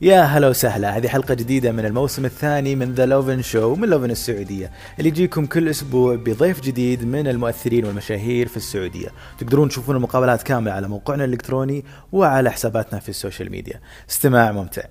يا هلا وسهلا. هذه حلقة جديدة من الموسم الثاني من The Lovin Show من Lovin السعودية اللي يجيكم كل أسبوع بضيف جديد من المؤثرين والمشاهير في السعودية. تقدرون تشوفون المقابلات كاملة على موقعنا الإلكتروني وعلى حساباتنا في السوشيال ميديا. استماع ممتع.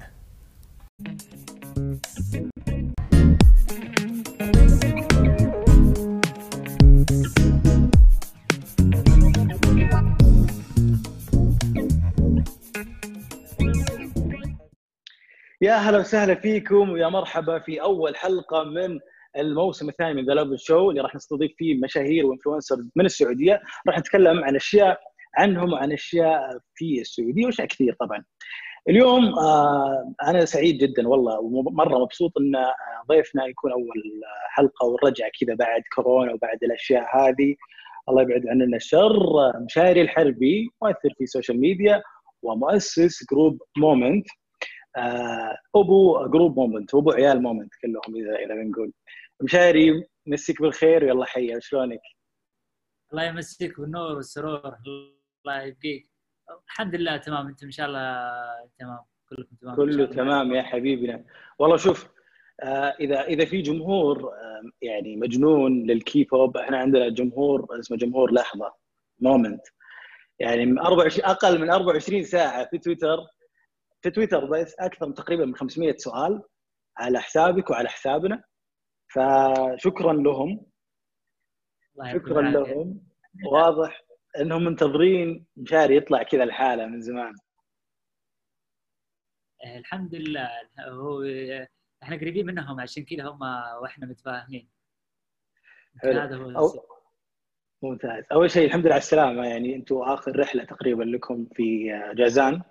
يا هلا وسهلا فيكم ويا مرحبا في أول حلقة من الموسم الثاني من The Lovin Show اللي راح نستضيف فيه مشاهير و influencers من السعودية. راح نتكلم عن أشياء عنهم وعن أشياء في السعودية وأشياء كثير طبعا. اليوم آه أنا سعيد جدا والله ومرة مبسوط إن آه، ضيفنا يكون أول حلقة والرجعة كذا بعد كورونا وبعد الأشياء هذه. الله يبعد عننا الشر. مشاري الحربي مؤثر في السوشيال ميديا ومؤسس group مومنت أبو group مومنت وابو عيال مومنت كلهم اذا إذا بنقول. مشاري مسيك بالخير ويلا حيا شلونك؟ الله يمسيك بالنور والسرور الله يبقيك. الحمد لله تمام أنتم إن شاء الله تمام. كلكم تمام كله تمام يا حبيبنا. والله شوف آه اذا إذا في جمهور آه يعني مجنون للكي بوب إحنا عندنا جمهور اسمه جمهور لحظة مومنت يعني من 24 أقل من 24 ساعة في تويتر في تويتر بس أكثر من تقريبا من 500 سؤال على حسابك وعلى حسابنا. فشكرا لهم. شكرا لهم. واضح إنهم منتظرين مشاري يطلع كذا الحاله من زمان. إيه، الحمد لله. هو إحنا قريبين منهم عشان كذا هم وإحنا متفاهمين. هذا هو أو... ممتاز. أول شيء الحمد لله على السلامة. يعني أنتم آخر رحلة تقريبا لكم في جازان.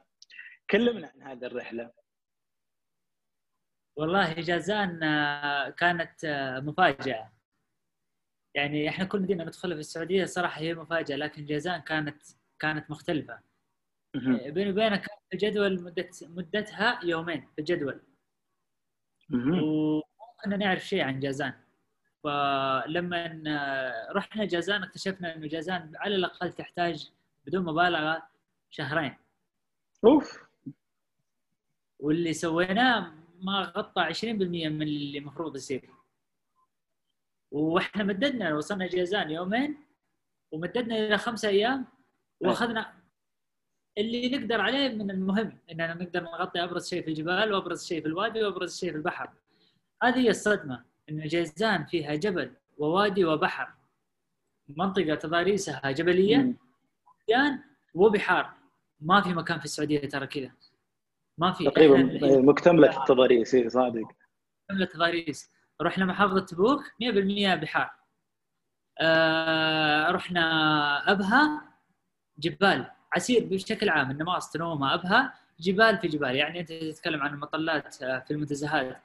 كلمنا عن هذه الرحلة. والله جازان آه، كانت آه، مفاجأة. يعني إحنا كل مدينة ندخلها في السعودية صراحة هي مفاجأة لكن جازان كانت كانت مختلفة. آه، بيني وبينك الجدول مدة مدتها يومين في الجدول. وكنا نعرف شيء عن جازان. فلما رحنا جازان اكتشفنا إنه جازان على الأقل تحتاج بدون مبالغة شهرين. أوف. واللي سويناه ما غطى 20% من اللي المفروض يصير. وإحنا مددنا وصلنا جيزان يومين ومددنا إلى خمسة أيام وأخذنا اللي نقدر عليه من المهم إننا نقدر نغطي أبرز شيء في الجبال وأبرز شيء في الوادي وأبرز شيء في البحر. هذه هي الصدمة إن جيزان فيها جبل ووادي وبحر. منطقة تضاريسها جبلية وبحار. ما في مكان في السعودية ترى كذا. ما في تقريبا مكتملة التضاريس اي صادق. مكتملة التضاريس. رحنا محافظة تبوك 100% بحار. آه رحنا أبها جبال. عسير بشكل عام النماص تنومه أبها. جبال في جبال. يعني أنت تتكلم عن المطلات آه، في المنتزهات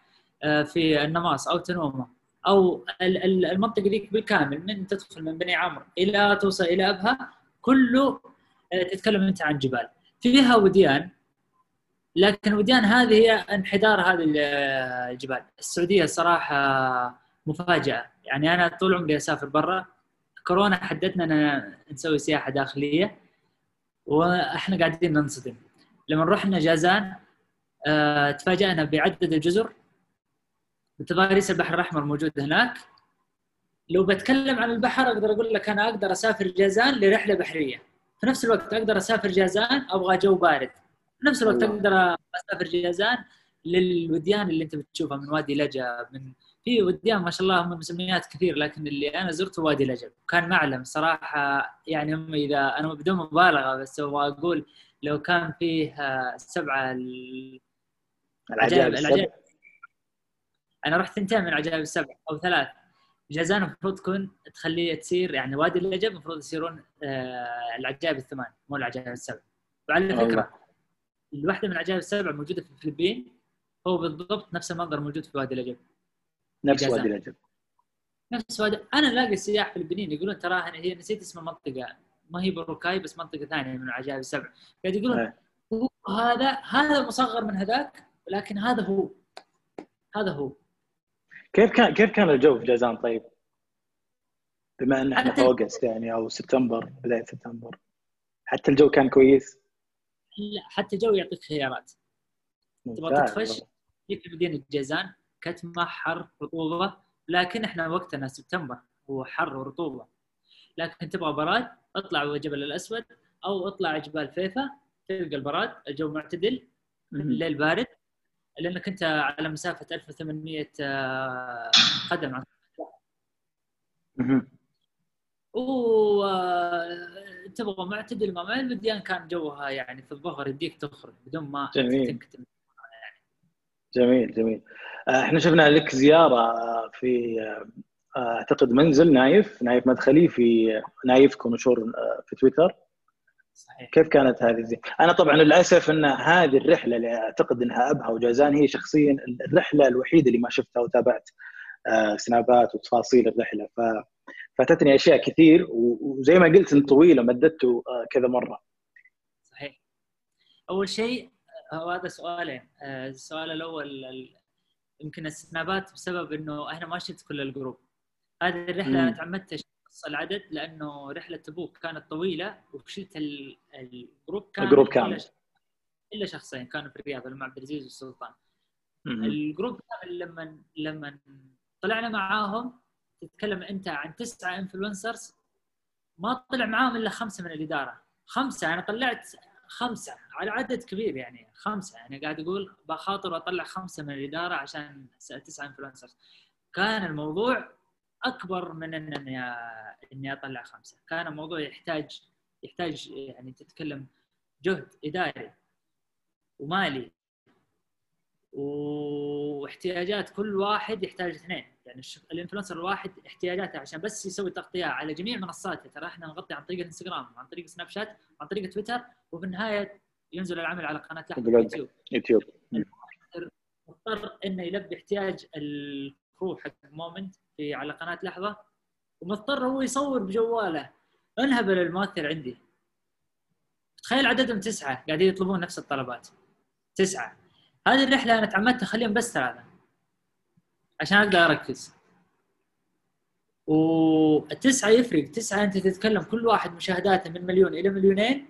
آه، في النماص أو تنومة. أو المنطقة ذيك بالكامل من تدخل من بني عمرو إلى توصل إلى أبها كله آه، تتكلم أنت عن جبال. فيها وديان. لكن وديان هذه هي انحدار هذه الجبال. السعودية صراحة مفاجأة. يعني أنا طول عمري أسافر برا. كورونا حددنا ان نسوي سياحة داخلية وإحنا قاعدين ننصدم. لما رحنا جازان آه تفاجأنا بعدد الجزر. بتضاريس البحر الأحمر موجود هناك. لو بتكلم عن البحر أقدر أقول لك أنا أقدر أسافر جازان لرحلة بحرية. في نفس الوقت أقدر أسافر جازان أبغى جو بارد. في نفس الوقت أقدر أسافر جازان للوديان اللي أنت بتشوفها من وادي لجا من في وديان ما شاء الله هم مسميات كثير لكن اللي أنا زرته وادي لجب كان معلم صراحة يعني هم إذا أنا بدون مبالغة بس أبغى أقول لو كان فيه سبعة العجائب العجائب. أنا رحت ثنتين من العجائب السبع أو ثلاث. جازان المفروض تكون تخليه تصير يعني وادي اللجب المفروض يصيرون آه العجائب الثمان مو العجائب السبع. وعلى فكرة الواحدة من العجائب السبع موجودة في الفلبين هو بالضبط نفس المنظر موجود في وادي اللجب نفس وادي اللجب نفس وادي أنا ألاقي السياح الفلبينيين يقولون تراها هي نسيت اسم المنطقة. ما هي بروكاي بس منطقة ثانية من العجائب السبع قاعد يقولون إيه. هو هذا هذا مصغر من هذاك ولكن هذا هو. هذا هو. كيف كان كيف كان الجو في جازان طيب؟ بما إن إحنا في August يعني أو سبتمبر بداية سبتمبر. حتى الجو كان كويس؟ لا حتى الجو يعطيك خيارات تبغى. تطفش تجيك في مدينه جازان كتمه حر رطوبة لكن إحنا وقتنا سبتمبر هو حر ورطوبة لكن تبغى براد اطلع جبل الأسود أو اطلع جبال فيفا تلقى البراد الجو معتدل. الليل بارد لأنك أنت على مسافة 1800 آه، قدم عن مهم. وتبغى معتدل ما الوديان كان جوها يعني في الظهر يديك تخرج بدون ما جميل. تنكتم جميل جميل. آه، إحنا شفنا لك زيارة في آه، اعتقد منزل نايف نايف مدخلي في نايفكم مشهور آه، في تويتر. صحيح. كيف كانت هذه الزيارة؟ أنا طبعا للأسف إن هذه الرحلة اللي أعتقد إنها ابها وجازان هي شخصيا الرحلة الوحيدة اللي ما شفتها وتابعت سنابات وتفاصيل الرحلة. ف فاتتني أشياء كثير وزي ما قلت إن طويلة مددته آه، كذا مرة صحيح أول شيء هو هذا سؤالين آه، السؤال الأول ال- يمكن السنابات بسبب إنه أنا ما شفت كل ال group هذه الرحلة. أنا تعمدت أشخص العدد لأنه رحلة تبوك كانت طويلة وشلت ال- ال group كامل ال group كامل. الا شخصين كانوا في الرياض اللي عبد العزيز والسلطان. الجروب كامل لما لما طلعنا معاهم تتكلم انت عن تسعة influencers ما طلع معاهم إلا خمسة من الإدارة. خمسة أنا طلعت خمسة على عدد كبير يعني خمسة. يعني قاعد أقول بخاطر أطلع خمسة من الإدارة عشان تسعة انفلونسرز كان الموضوع أكبر من إن اني إني أطلع خمسة. كان الموضوع يحتاج يحتاج يعني تتكلم جهد إداري ومالي. واحتياجات كل واحد يحتاج اثنين. يعني ال influencer الواحد احتياجاته عشان بس يسوي تغطية على جميع منصاته. ترى إحنا نغطي عن طريق الانستغرام عن طريق سناب شات عن طريق تويتر وفي النهاية ينزل العمل على قناة لحظه. يوتيوب. يوتيوب مضطر إنه يلبي احتياج ال crew حق مومنت في على قناة لحظة ومضطر هو يصور بجواله. انهبل المؤثر عندي. تخيل عددهم تسعة قاعدين يطلبون نفس الطلبات. تسعة. هذه الرحلة أنا تعمدت اخليهم بس ثلاثة عشان أقدر أركز. والتسعه يفرق. تسعة أنت تتكلم كل واحد مشاهداته من مليون إلى مليونين.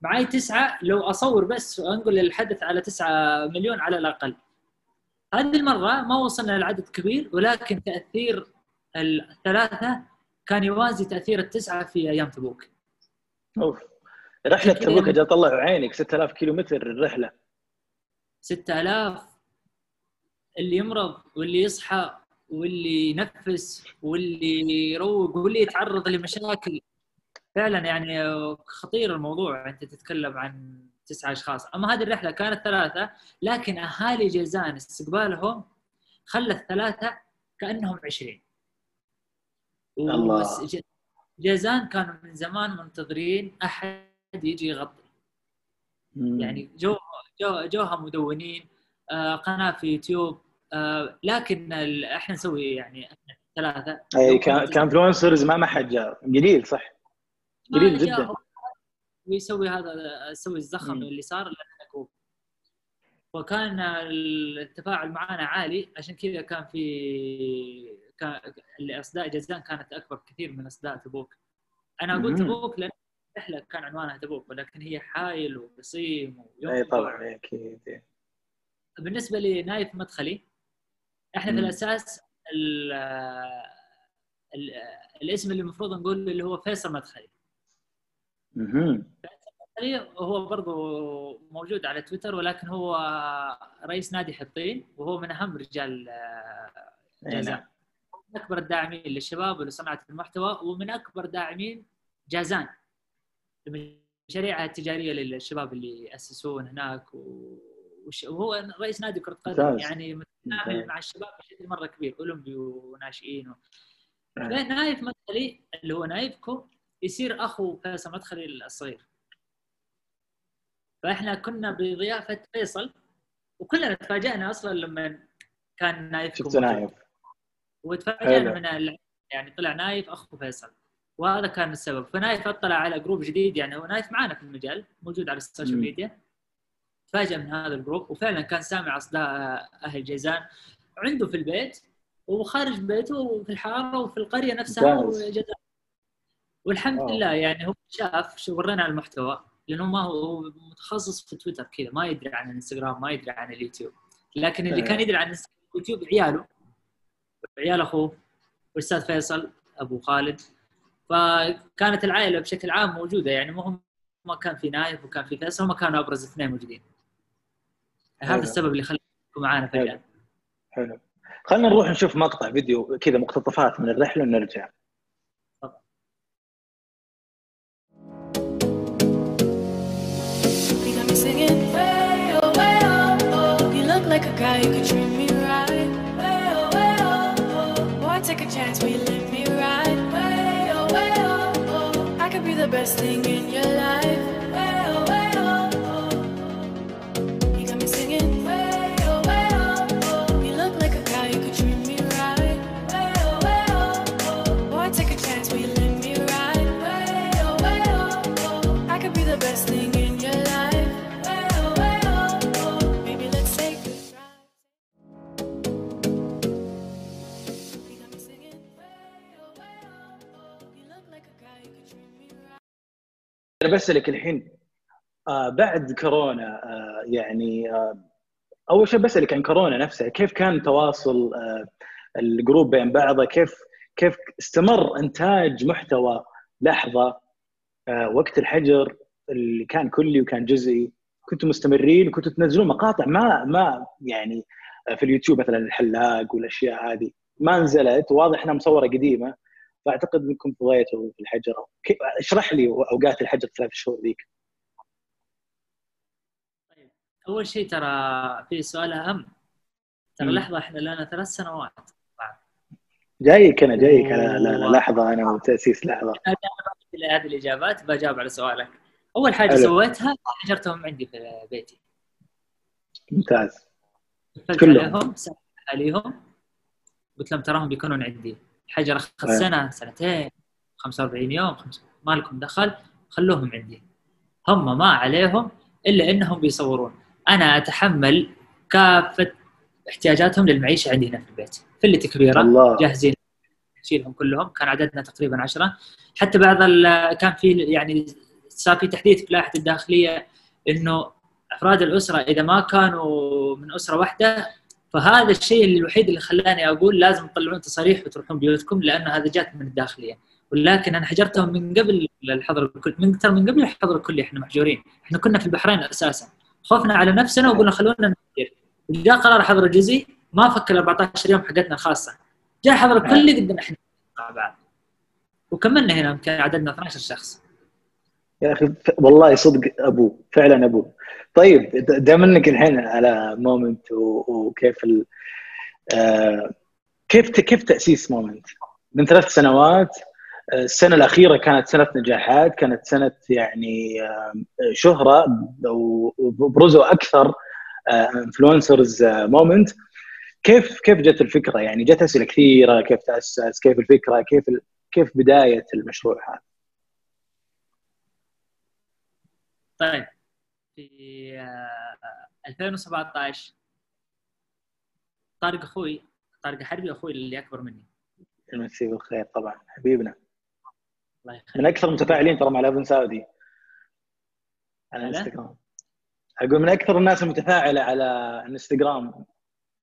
معي تسعة. لو أصور بس وأنقل الحدث على تسعة مليون على الأقل. هذه المرة ما وصلنا لعدد كبير ولكن تأثير الثلاثة كان يوازي تأثير التسعة في أيام تبوك. أوف. رحلة تبوك أجل طلعوا عينك 6000 كيلو متر الرحله 6000 اللي يمرض واللي يصحى واللي ينفس واللي يروق واللي يتعرض لمشاكل. فعلا يعني خطير الموضوع أنت تتكلم عن تسعة أشخاص. أما هذه الرحلة كانت ثلاثة لكن أهالي جيزان استقبالهم خلى الثلاثه كأنهم 20 الله. جيزان كانوا من زمان منتظرين أحد يجي يغطي. يعني جو جوها مدونين آه قناة في يوتيوب آه لكن إحنا نسوي يعني إحنا ثلاثة. أي كان ك influencers ما ما حد جاء. قليل صح؟ قليل جدا. ويسوي هذا يسوي الزخم. اللي صار. وكان التفاعل معنا عالي. عشان كذا كان في كان الأصداء جازان كانت أكبر كثير من أصداء تبوك. أنا مم. تبوك لأن الرحله كان عنوانها تبوك ولكن هي حايل وقصيم وينبع اي طبعا إي أكيد بالنسبة لنايف مدخلي إحنا في مم. الأساس ال ال الاسم اللي المفروض نقول اللي هو فيصل مدخلي. مدخلي هو برضو موجود على تويتر ولكن هو رئيس نادي حطين وهو من أهم رجال آه، إي جازان نعم. من أكبر الداعمين للشباب ولصناعة المحتوى ومن أكبر داعمين جازان لمشاريعها التجاريه للشباب اللي يأسسون هناك وهو رئيس نادي كرة قدم. يعني. متعامل مع الشباب بشكل مرة كبير أولمبي وناشئين و... نعم. نايف مدخلي اللي هو نايفكو يصير أخو فيصل مدخلي الصغير فإحنا كنا بضيافة فيصل وكلنا تفاجئنا أصلا لما كان نايفكو شفت. نايف وتفاجئنا. من. يعني طلع نايف أخو فيصل وهذا كان السبب فنايف أطلع على group جديد يعني هو نايف معنا في المجال موجود على ال social. media تفاجئ من هذا ال group وفعلا كان سامع أصداء أهل جيزان عنده في البيت وخارج بيته وفي الحارة وفي القرية نفسها والحمد واو. لله يعني هو شاف ورينا المحتوى لأنه ما هو متخصص في تويتر كذا ما يدري عن الانستغرام ما يدري عن اليوتيوب لكن اللي أيه. كان يدري عن اليوتيوب عياله عيال أخوه والاستاذ فيصل أبو خالد فكانت العائلة بشكل عام موجودة يعني ما هم ما كان في نايف وكان في فيصل ما كانوا أبرز اثنين موجودين. هذا. السبب اللي خلاكم معانا فجأة. حلو. خلينا نروح نشوف مقطع فيديو كذا مقتطفات من الرحلة ونرجع. You oh oh oh. You like a guy who could treat. The best thing in your life. أنا بسالك الحين آه بعد كورونا آه يعني آه أول شيء بسالك عن كورونا نفسها كيف كان تواصل آه الجروب بين بعضه؟ كيف كيف استمر إنتاج محتوى لحظة آه وقت الحجر اللي كان كلي وكان جزئي؟ كنتوا مستمرين وكنتوا تنزلون مقاطع ما ما يعني آه، في اليوتيوب مثلا الحلاق والأشياء هذه. ما نزلت واضح إنها مصورة قديمة. فأعتقد إنكم طويتوا في الحجر. اشرح لي أوقات الحجر ثلاث شهور ذيك. أول شيء ترى في سؤال أهم. ترى. لحظة إحنا لنا ثلاث سنوات. جايك أنا جايك. و- لحظة أنا وتاسيس لحظة. هذه الإجابات بجاوب على سؤالك. أول حاجة حلو. سويتها حجرتهم عندي في بيتي. ممتاز. كلهم. عليهم. قلت لهم تراهم بيكونون عندي. الحجر أخذ أيه. سنة سنتين 45 يوم خمس ما لكم دخل خلوهم عندي. هم ما عليهم إلا إنهم بيصورون. أنا أتحمل كافة احتياجاتهم للمعيشة عندي هنا في البيت. فلتي كبيرة الله. جاهزين. نشيلهم كلهم. كان عددنا تقريبا عشرة. حتى بعض كان في يعني صار في تحديث في لائحة الداخلية إنه أفراد الأسرة إذا ما كانوا من أسرة واحدة فهذا الشيء الوحيد اللي خلاني أقول لازم تطلعون تصاريح وتروحون بيوتكم لأنه هذا جات من الداخلية. ولكن أنا حجرتهم من قبل الحظر الكلي من ترى من قبل الحظر الكلي إحنا محجورين. إحنا كنا في البحرين أساسا. خفنا على نفسنا وقلنا خلونا نحجر. جاء قرار حظر الجزئي ما فك ال 14 يوم حقتنا الخاصة. جاء حظر الكلي قدنا إحنا. مع بعض وكملنا هنا يمكن عددنا 12 شخص. يا أخي والله صدق أبوه فعلا أبوه. طيب دام انك الحين على Moment وكيف ال... آه كيف كيف تأسيس Moment من ثلاث سنوات آه، السنة الأخيرة كانت سنة نجاحات كانت سنة يعني آه، شهرة و- وبرزوا أكثر influencers Moment كيف كيف جت الفكرة؟ يعني جت أسئلة كثيرة كيف تأسس كيف الفكرة كيف. كيف بداية المشروع هذا؟ طيب. في آه، 2017 طارق أخوي طارق حربي أخوي اللي أكبر مني. يمسيه بالخير طبعا حبيبنا. الله يخليك. من أكثر المتفاعلين ترى مع لابن سعودي على هلا؟ الانستغرام أقول من أكثر الناس المتفاعلة على الانستغرام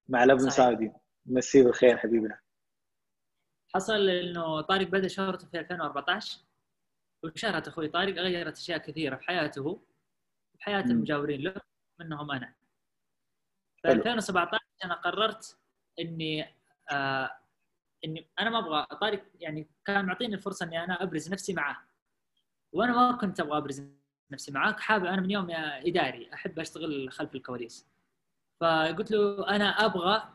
مع لابن صحيح. سعودي مسيه بالخير حبيبنا. حصل إنه طارق بدأ شهرته في 2014 وشهرة أخوي طارق غيرت أشياء كثيرة في حياته. حياة. المجاورين له منهم أنا حلو. 2017 أنا قررت إني آه إني أنا ما أبغى طارق يعني كان معطيني الفرصة إني أنا أبرز نفسي معاه وأنا ما كنت أبغى أبرز نفسي معاك حابب أنا من يوم إداري أحب أشتغل خلف الكواليس فقلت له أنا أبغى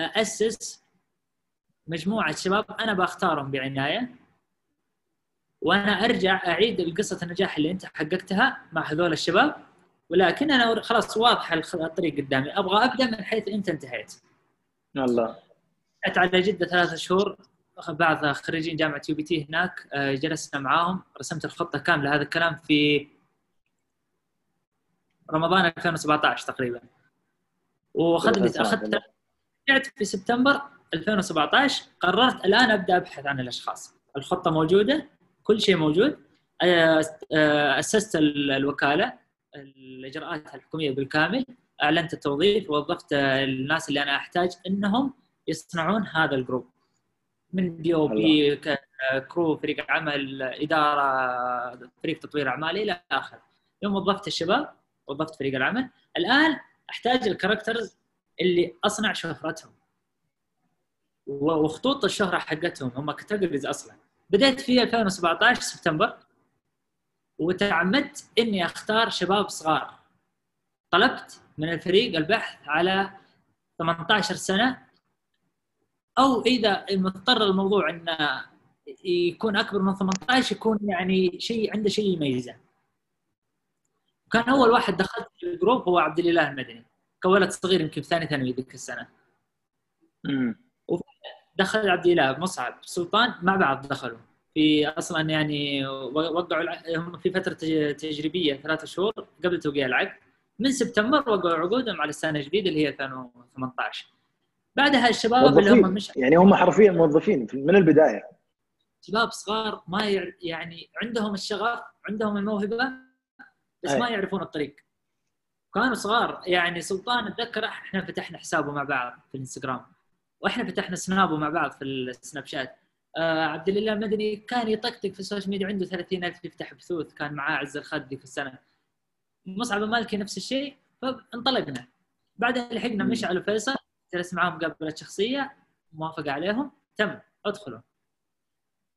اسس مجموعة شباب أنا بختارهم بعناية وأنا أرجع أعيد قصه النجاح اللي أنت حققتها مع هذول الشباب ولكن أنا خلاص واضح الخ- الطريق قدامي. أبغى أبدأ من حيث أنت انتهيت. الله. رحت على جدة ثلاثة شهور بعض خريجين جامعة UBT هناك آه، جلسنا معاهم رسمت الخطة كاملة. هذا الكلام في رمضان 2017 تقريبا. واخذ لي اخذت رجعت في سبتمبر 2017 قررت الآن أبدأ أبحث عن الأشخاص. الخطة موجودة كل شيء موجود. آه، أسست ال- الوكالة الإجراءات الحكومية بالكامل أعلنت التوظيف ووظفت الناس اللي أنا أحتاج إنهم يصنعون هذا ال group. من بي أو بي crew فريق عمل إدارة فريق تطوير اعمال إلى اخره يوم وظفت الشباب وظفت فريق العمل. الآن أحتاج ال characters اللي أصنع شهرتهم وخطوط الشهرة حقتهم هم categories أصلا. بديت في 2017 سبتمبر وتعمدت إني أختار شباب صغار طلبت من الفريق البحث على 18 سنة أو إذا مضطر الموضوع انه يكون أكبر من 18 يكون يعني شيء عنده شيء يميزه. كان أول واحد دخلت في الجروب هو عبد الإله المدني كولد صغير يمكن ثاني ثانوي ذيك السنة. دخل عبد الإله مصعب سلطان مع بعض دخلوا. في أصلا يعني وقعوا هم في فترة تج- تجريبية ثلاثة شهور قبل توقيع العقد. من سبتمبر وقعوا عقودهم على السنة الجديده اللي هي 2018 بعدها الشباب اللي هم مش يعني هم حرفيا موظفين في- من البداية. شباب صغار ما يع... يعني عندهم الشغف عندهم الموهبة بس أي. ما يعرفون الطريق. كانوا صغار. يعني سلطان أتذكر إحنا فتحنا حسابه مع بعض في الإنستغرام. وإحنا فتحنا سنابه مع بعض في السناب شات آه عبد الله المدني كان يطقطق في ال social media عنده 30000 يفتح بثوث كان معاه عز الخدي في السنة. مصعب المالكي نفس الشيء فانطلقنا. بعدها لحقنا. مشعل وفيصل جلس معاهم مقابله شخصيه موافقة عليهم تم ادخلوا.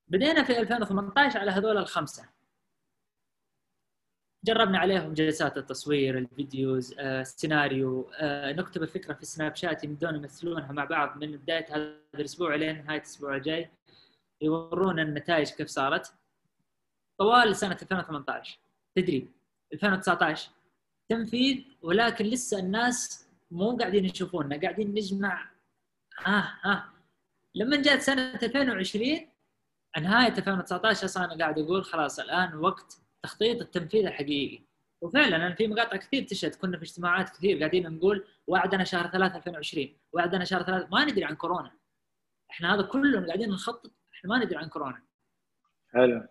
بدينا في 2018 على هذول الخمسة. جربنا عليهم جلسات التصوير الفيديوز آه، السيناريو آه، نكتب الفكرة في سناب شات يبدون يمثلونها مع بعض من بداية هذا الأسبوع لين نهاية الأسبوع الجاي يورونا النتائج كيف صارت. طوال سنة 2018 تدريب 2019 تنفيذ ولكن لسه الناس مو قاعدين يشوفونا قاعدين نجمع ها ها لما جات سنة 2020 نهاية 2019 أصلا أنا قاعد أقول خلاص الآن وقت تخطيط التنفيذ الحقيقي. وفعلا أنا في مقاطع كثير تشهد كنا في اجتماعات كثير قاعدين نقول وعدنا شهر 3 2020 وعدنا شهر 3 ما ندري عن كورونا. إحنا هذا كله قاعدين نخطط إحنا ما ندري عن كورونا. حلو.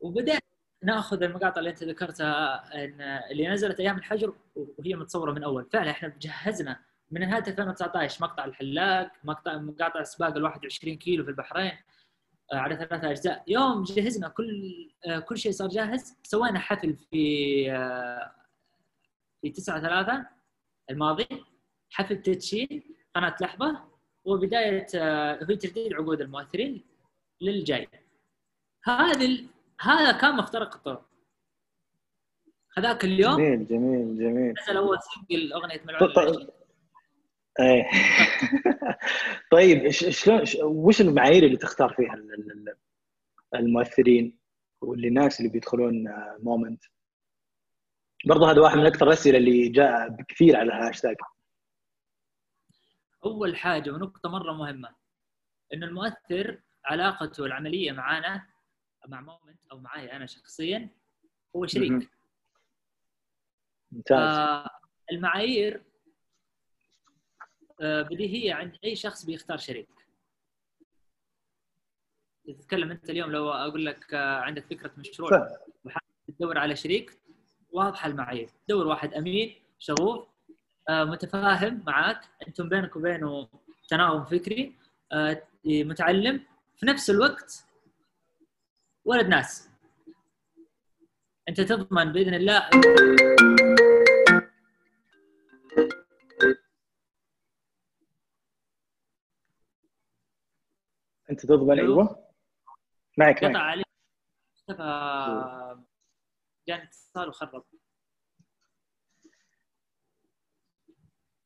وبدأ نأخذ المقاطع اللي أنت ذكرتها إن اللي نزلت أيام الحجر وهي متصورة من أول. فعلا إحنا جهزنا من نهاية 2019 مقطع الحلاق مقطع مقاطع سباق ال 21 كيلو في البحرين. على ثلاثة أجزاء. يوم جهزنا كل آه، كل شيء صار جاهز. سوينا حفل في آه، في 9 3 الماضي. حفل تدشين قناة لحظة. وبداية آه، هي تجديد عقود المؤثرين للجاي. هذا ال- هذا كان مفترق الطرق. هذاك اليوم جميل جميل جميل. نزل أول سنجل أغنية ملعون. إيه. طيب شلون وش المعايير اللي تختار فيها ال- ال- ال- المؤثرين واللي الناس اللي بيدخلون Moment برضه هذا واحد من أكثر الأسئلة اللي جاء بكثير على الهاشتاج أول حاجة ونقطة مرة مهمة ان المؤثر علاقته العملية معانا مع Moment أو معي أنا شخصيا هو. شريك. ممتاز. آه المعايير آه بديهيه عند أي شخص بيختار شريك تتكلم أنت اليوم لو أقول لك آه عندك فكرة مشروع ف- تدور على شريك واضحة المعايير. تدور واحد أمين شغوف آه، متفاهم معك أنتم بينك وبينه تناغم فكري آه، متعلم. في نفس الوقت ولد ناس. أنت تضمن بإذن الله أنت تضمن. أيوه. معك قطع عليه اختفى جاني اتصال وخرب.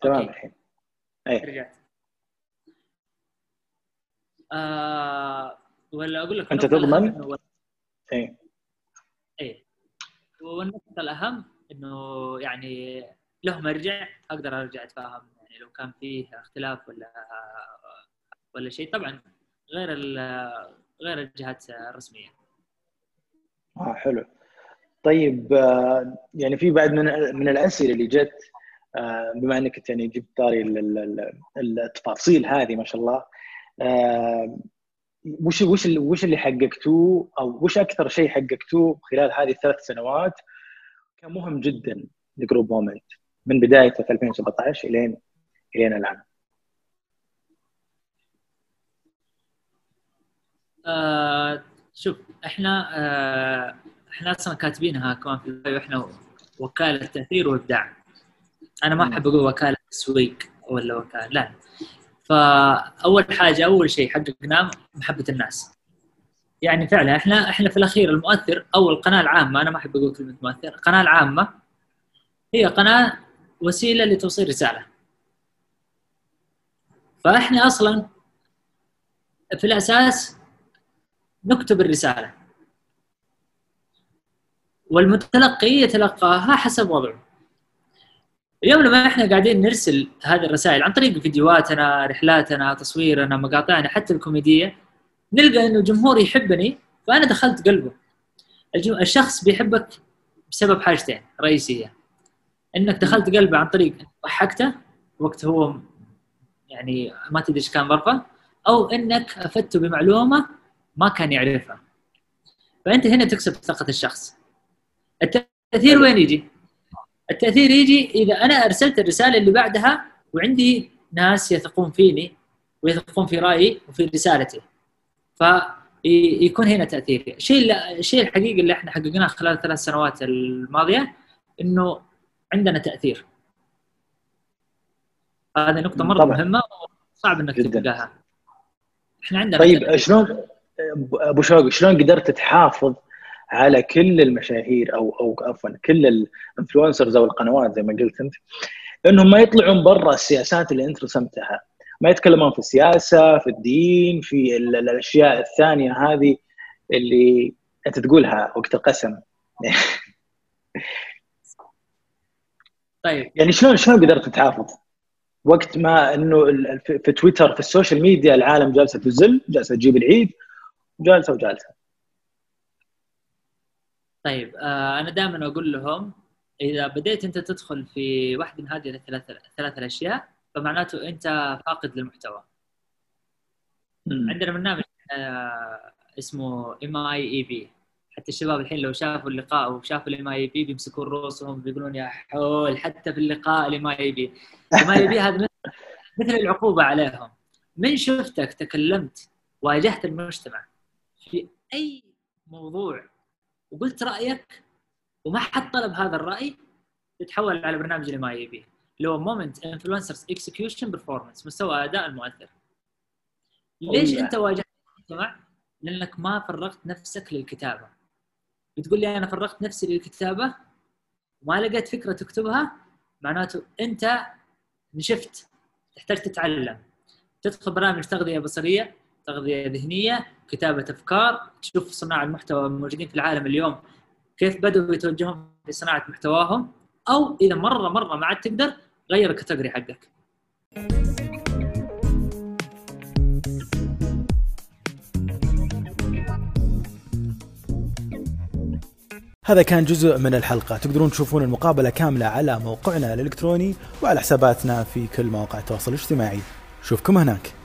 تمام. الحين. إيه رجعت. آه ولا أقول لك أنت النقطة تضمن؟ إنه إيه إيه والنقطة الأهم إنه يعني له مرجع أقدر أرجع أتفاهم يعني لو كان فيه اختلاف ولا ولا شيء. طبعا غير غير الجهات الرسمية. آه حلو. طيب آه، يعني في بعد من من الأسئلة اللي جت آه، بما إنك يعني جبت طاري ال- ال- ال- التفاصيل هذه ما شاء الله آه، وش وش وش اللي حققتوه؟ أو وش أكثر شيء حققتوه خلال هذه الثلاث سنوات كان مهم جدا لجروب مومنت من بدايته في 2017 الين إلين الآن؟ آه شوف إحنا آه إحنا أصلا كاتبينها كمان في البايو إحنا وكالة تاثير وابداع أنا ما. أحب أقول وكالة تسويق ولا وكالة لا. فأول حاجة أول شيء حققناه محبة الناس. يعني فعلا إحنا إحنا في الأخير المؤثر أو القناه العامة أنا ما أحب أقول كلمة مؤثر. القناه العامة هي قناة وسيلة لتوصيل رسالة. فإحنا أصلا في الأساس نكتب الرسالة. والمتلقي يتلقاها حسب وضعه. اليوم لما إحنا قاعدين نرسل هذه الرسائل عن طريق فيديوهاتنا رحلاتنا تصويرنا مقاطعنا حتى الكوميدية نلقى إنه الجمهور يحبني فأنا دخلت قلبه. الشخص بيحبك بسبب حاجتين رئيسية. إنك دخلت قلبه عن طريق ضحكته وقت هو يعني ما تدري إيش كان ظرفه أو إنك أفدته بمعلومة ما كان يعرفها. فأنت هنا تكسب ثقه الشخص. التأثير وين يجي؟ التأثير يجي إذا أنا أرسلت الرسالة اللي بعدها وعندي ناس يثقون فيني ويثقون في رأيي وفي رسالتي. فيكون هنا تأثير. الشيء الشيء الحقيقي اللي إحنا حققناه خلال الثلاث سنوات الماضية إنه عندنا تأثير. هذه نقطة مرة طبعاً. مهمة وصعب إنك. تلقاها. إحنا عندنا طيب شلون أبو شوق شلون قدرت تحافظ على كل المشاهير أو أو عفوا كل الانفلونسرز أو القنوات زي ما قلت أنت؟ انهم ما يطلعون برا السياسات اللي أنت رسمتها. ما يتكلمون في السياسة في الدين في ال- الأشياء الثانية هذه اللي أنت تقولها وقت القسم. طيب. يعني شلون شلون قدرت تحافظ؟ وقت ما إنه في تويتر في ال social media العالم جالسة تزل جالسة تجيب العيد جالسة وجالسة. طيب آه أنا دائما أقول لهم إذا بديت أنت تدخل في واحدة من هذه الثلاث الثلاث الأشياء فمعناته أنت فاقد للمحتوى. عندنا برنامج آه اسمه MIEP حتى الشباب الحين لو شافوا اللقاء وشافوا ال MIEP بيمسكون رؤوسهم بيقولون يا حول حتى في اللقاء ال MIEP ال MIEP هذا مثل- العقوبة عليهم. من شفتك تكلمت واجهت المجتمع أي موضوع وقلت رأيك وما حد طلب هذا الرأي تتحول على برنامج ال MIEP اللي هو Moment Influencers Execution Performance مستوى أداء المؤثر ليش. أنت واجهت المجتمع؟ لأنك ما فرغت نفسك للكتابة بتقول لي أنا فرغت نفسي للكتابة وما لقيت فكرة تكتبها معناته أنت نشفت تحتاج تتعلم تدخل برامج تغذية بصرية تغذية ذهنية كتابة أفكار. تشوف صناع المحتوى الموجودين في العالم اليوم كيف بدأوا يتوجهون في صناعة محتواهم أو إذا مرة مرة ما عاد تقدر غير الكاتيجوري حقك. هذا كان جزء من الحلقة. تقدرون تشوفون المقابلة كاملة على موقعنا الإلكتروني وعلى حساباتنا في كل مواقع التواصل الاجتماعي. شوفكم هناك.